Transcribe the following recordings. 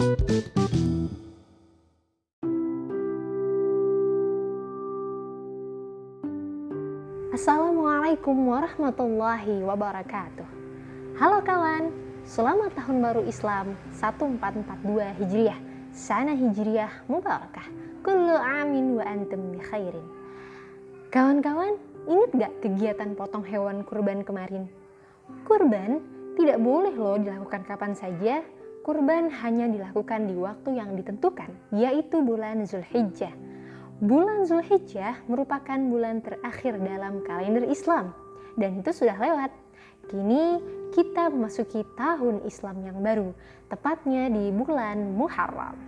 Assalamualaikum warahmatullahi wabarakatuh. Halo kawan, selamat tahun baru Islam 1442 Hijriah. Sana Hijriah Mubarakah. Kullu amin wa antum bi khairin. Kawan-kawan, ingat gak kegiatan potong hewan kurban kemarin? Kurban tidak boleh loh dilakukan kapan saja. Kurban hanya dilakukan di waktu yang ditentukan, yaitu bulan Zulhijjah Bulan Zulhijjah merupakan bulan terakhir dalam kalender Islam dan itu sudah lewat. Kini kita memasuki tahun Islam yang baru, tepatnya di bulan Muharram.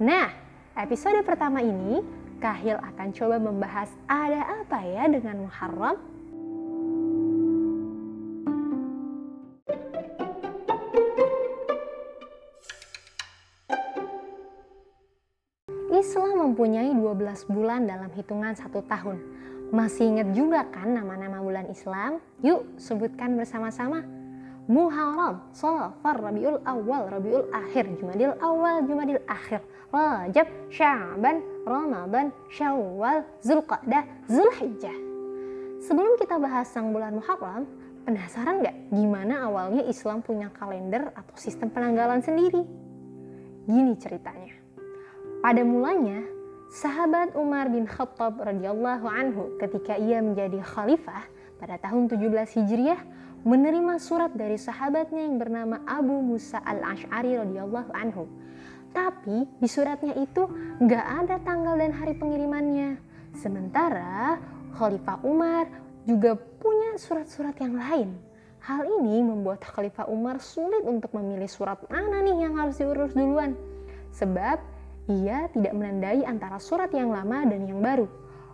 Nah, episode pertama ini Kahil akan coba membahas ada apa ya dengan Muharram mempunyai 12 bulan dalam hitungan satu tahun. Masih ingat juga kan nama-nama bulan Islam? Yuk sebutkan bersama-sama. Muharram, Safar, Rabiul Awal, Rabiul Akhir, Jumadil Awal, Jumadil Akhir, Rajab, Sya'ban, Ramadan, Syawal, Zulqa'dah, Zulhijjah. Sebelum kita bahas sang bulan Muharram, penasaran nggak gimana awalnya Islam punya kalender atau sistem penanggalan sendiri? Gini ceritanya. Pada mulanya, sahabat Umar bin Khattab radhiyallahu anhu ketika ia menjadi khalifah pada tahun 17 Hijriah menerima surat dari sahabatnya yang bernama Abu Musa al-Ash'ari radhiyallahu anhu. Tapi di suratnya itu nggak ada tanggal dan hari pengirimannya. Sementara Khalifah Umar juga punya surat-surat yang lain. Hal ini membuat Khalifah Umar sulit untuk memilih surat mana nih yang harus diurus duluan. Sebab ia tidak menandai antara surat yang lama dan yang baru.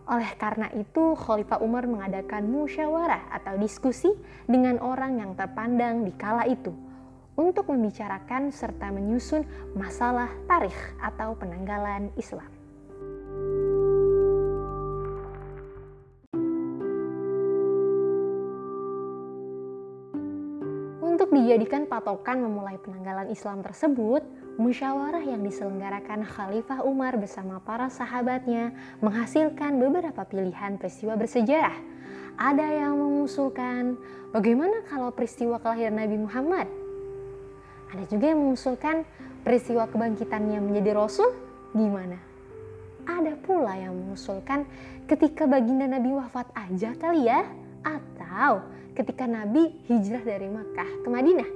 Oleh karena itu, Khalifah Umar mengadakan musyawarah atau diskusi dengan orang yang terpandang di kala itu untuk membicarakan serta menyusun masalah tarikh atau penanggalan Islam. Dijadikan patokan memulai penanggalan Islam tersebut, musyawarah yang diselenggarakan Khalifah Umar bersama para sahabatnya menghasilkan beberapa pilihan peristiwa bersejarah. Ada yang mengusulkan bagaimana kalau peristiwa kelahiran Nabi Muhammad? Ada juga yang mengusulkan peristiwa kebangkitannya menjadi rasul gimana? Ada pula yang mengusulkan ketika baginda Nabi wafat aja kali ya? Atau ketika Nabi hijrah dari Makkah ke Madinah?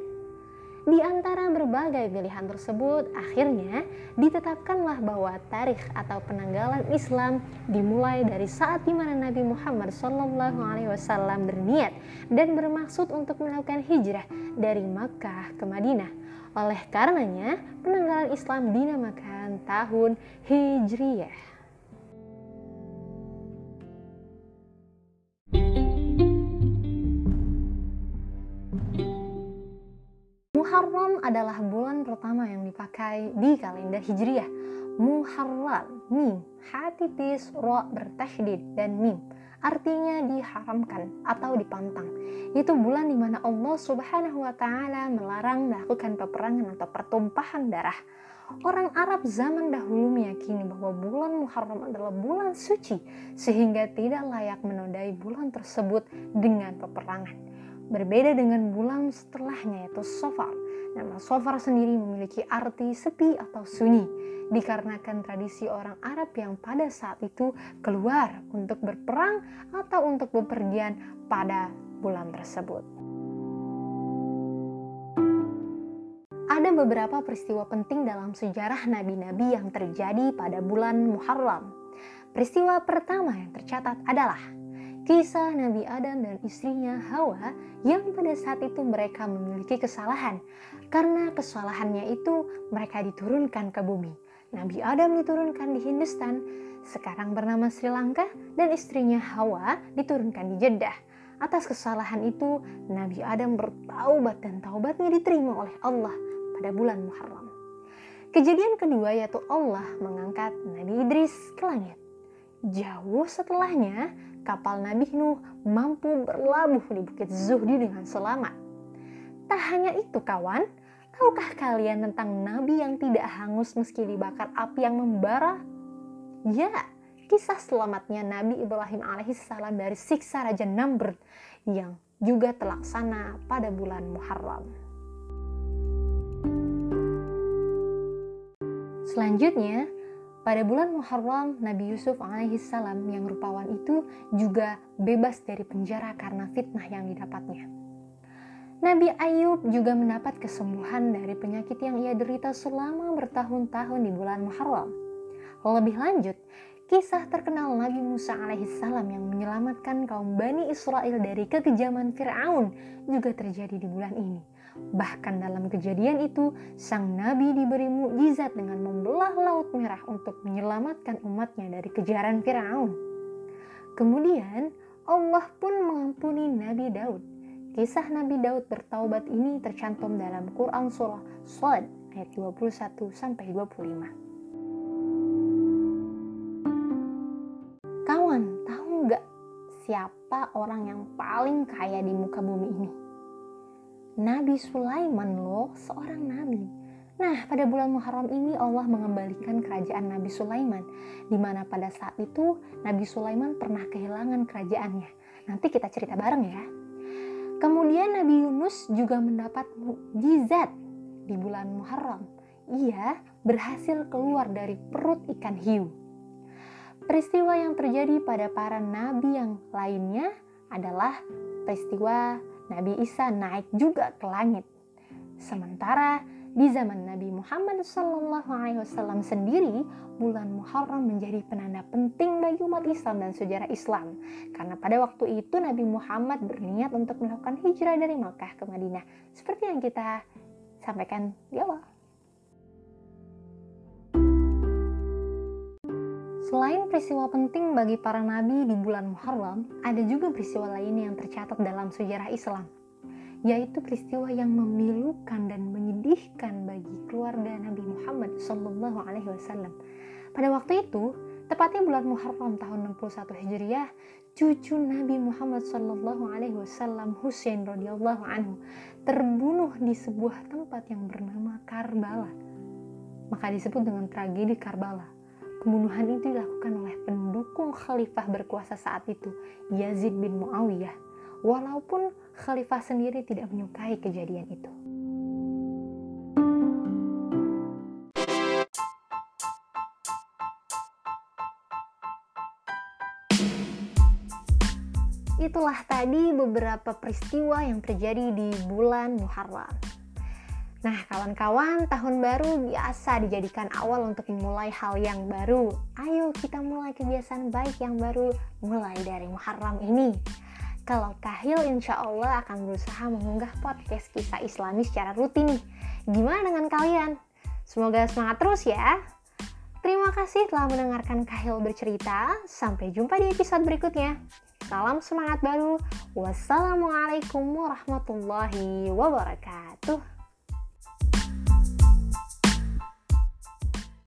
Di antara berbagai pilihan tersebut, akhirnya ditetapkanlah bahwa tarikh atau penanggalan Islam dimulai dari saat di mana Nabi Muhammad SAW berniat dan bermaksud untuk melakukan hijrah dari Makkah ke Madinah. Oleh karenanya, penanggalan Islam dinamakan tahun Hijriyah. Muharram adalah bulan pertama yang dipakai di kalender Hijriah. Muharram, mim, hati tipis, ro bertasydid dan mim. Artinya diharamkan atau dipantang. Itu bulan di mana Allah Subhanahu wa taala melarang melakukan peperangan atau pertumpahan darah. Orang Arab zaman dahulu meyakini bahwa bulan Muharram adalah bulan suci sehingga tidak layak menodai bulan tersebut dengan peperangan. Berbeda dengan bulan setelahnya yaitu Sofar. Nama Sofar sendiri memiliki arti sepi atau sunyi dikarenakan tradisi orang Arab yang pada saat itu keluar untuk berperang atau untuk bepergian pada bulan tersebut. Ada beberapa peristiwa penting dalam sejarah nabi-nabi yang terjadi pada bulan Muharram. Peristiwa pertama yang tercatat adalah Kisah Nabi Adam dan istrinya Hawa yang pada saat itu mereka memiliki kesalahan. Karena kesalahannya itu mereka diturunkan ke bumi. Nabi Adam diturunkan di Hindustan, sekarang bernama Sri Lanka, dan istrinya Hawa diturunkan di Jeddah. Atas kesalahan itu, Nabi Adam bertaubat dan taubatnya diterima oleh Allah pada bulan Muharram. Kejadian kedua yaitu Allah mengangkat Nabi Idris ke langit. Jauh setelahnya, kapal Nabi Nuh mampu berlabuh di Bukit Zuhdi dengan selamat. Tak hanya itu kawan, Tahukah kalian tentang nabi yang tidak hangus meski dibakar api yang membara? Ya, kisah selamatnya Nabi Ibrahim alaihissalam dari siksa Raja Namrud yang juga terlaksana pada bulan Muharram. Selanjutnya, pada bulan Muharram, Nabi Yusuf alaihissalam yang rupawan itu juga bebas dari penjara karena fitnah yang didapatnya. Nabi Ayub juga mendapat kesembuhan dari penyakit yang ia derita selama bertahun-tahun di bulan Muharram. Lebih lanjut, kisah terkenal Nabi Musa alaihissalam yang menyelamatkan kaum Bani Israel dari kekejaman Fir'aun juga terjadi di bulan ini Bahkan dalam kejadian itu, sang nabi diberi mukjizat dengan membelah laut merah untuk menyelamatkan umatnya dari kejaran Firaun. Kemudian, Allah pun mengampuni Nabi Daud. Kisah Nabi Daud bertaubat ini tercantum dalam Quran surah Sad ayat 21 sampai 25. Kawan, tahu nggak siapa orang yang paling kaya di muka bumi ini? Nabi Sulaiman loh, seorang nabi. Nah, pada bulan Muharram ini Allah mengembalikan kerajaan Nabi Sulaiman, di mana pada saat itu Nabi Sulaiman pernah kehilangan kerajaannya. Nanti kita cerita bareng ya. Kemudian Nabi Yunus juga mendapat mukjizat di bulan Muharram. Ia berhasil keluar dari perut ikan hiu. Peristiwa yang terjadi pada para nabi yang lainnya adalah peristiwa Nabi Isa naik juga ke langit. Sementara di zaman Nabi Muhammad SAW sendiri, bulan Muharram menjadi penanda penting bagi umat Islam dan sejarah Islam. Karena pada waktu itu Nabi Muhammad berniat untuk melakukan hijrah dari Makkah ke Madinah. Seperti yang kita sampaikan di awal. Selain peristiwa penting bagi para nabi di bulan Muharram, ada juga peristiwa lain yang tercatat dalam sejarah Islam, yaitu peristiwa yang memilukan dan menyedihkan bagi keluarga Nabi Muhammad Shallallahu Alaihi Wasallam. Pada waktu itu, tepatnya bulan Muharram tahun 61 Hijriah, cucu Nabi Muhammad Shallallahu Alaihi Wasallam Husain radhiyallahu anhu terbunuh di sebuah tempat yang bernama Karbala. Maka disebut dengan tragedi Karbala Pembunuhan itu dilakukan oleh pendukung khalifah berkuasa saat itu, Yazid bin Muawiyah, walaupun khalifah sendiri tidak menyukai kejadian itu. Itulah tadi beberapa peristiwa yang terjadi di bulan Muharram. Nah, kawan-kawan, tahun baru biasa dijadikan awal untuk memulai hal yang baru. Ayo kita mulai kebiasaan baik yang baru mulai dari Muharram ini. Kalau Kahil insya Allah akan berusaha mengunggah podcast kisah islami secara rutin. Gimana dengan kalian? Semoga semangat terus ya. Terima kasih telah mendengarkan Kahil bercerita. Sampai jumpa di episode berikutnya. Salam semangat baru. Wassalamualaikum warahmatullahi wabarakatuh.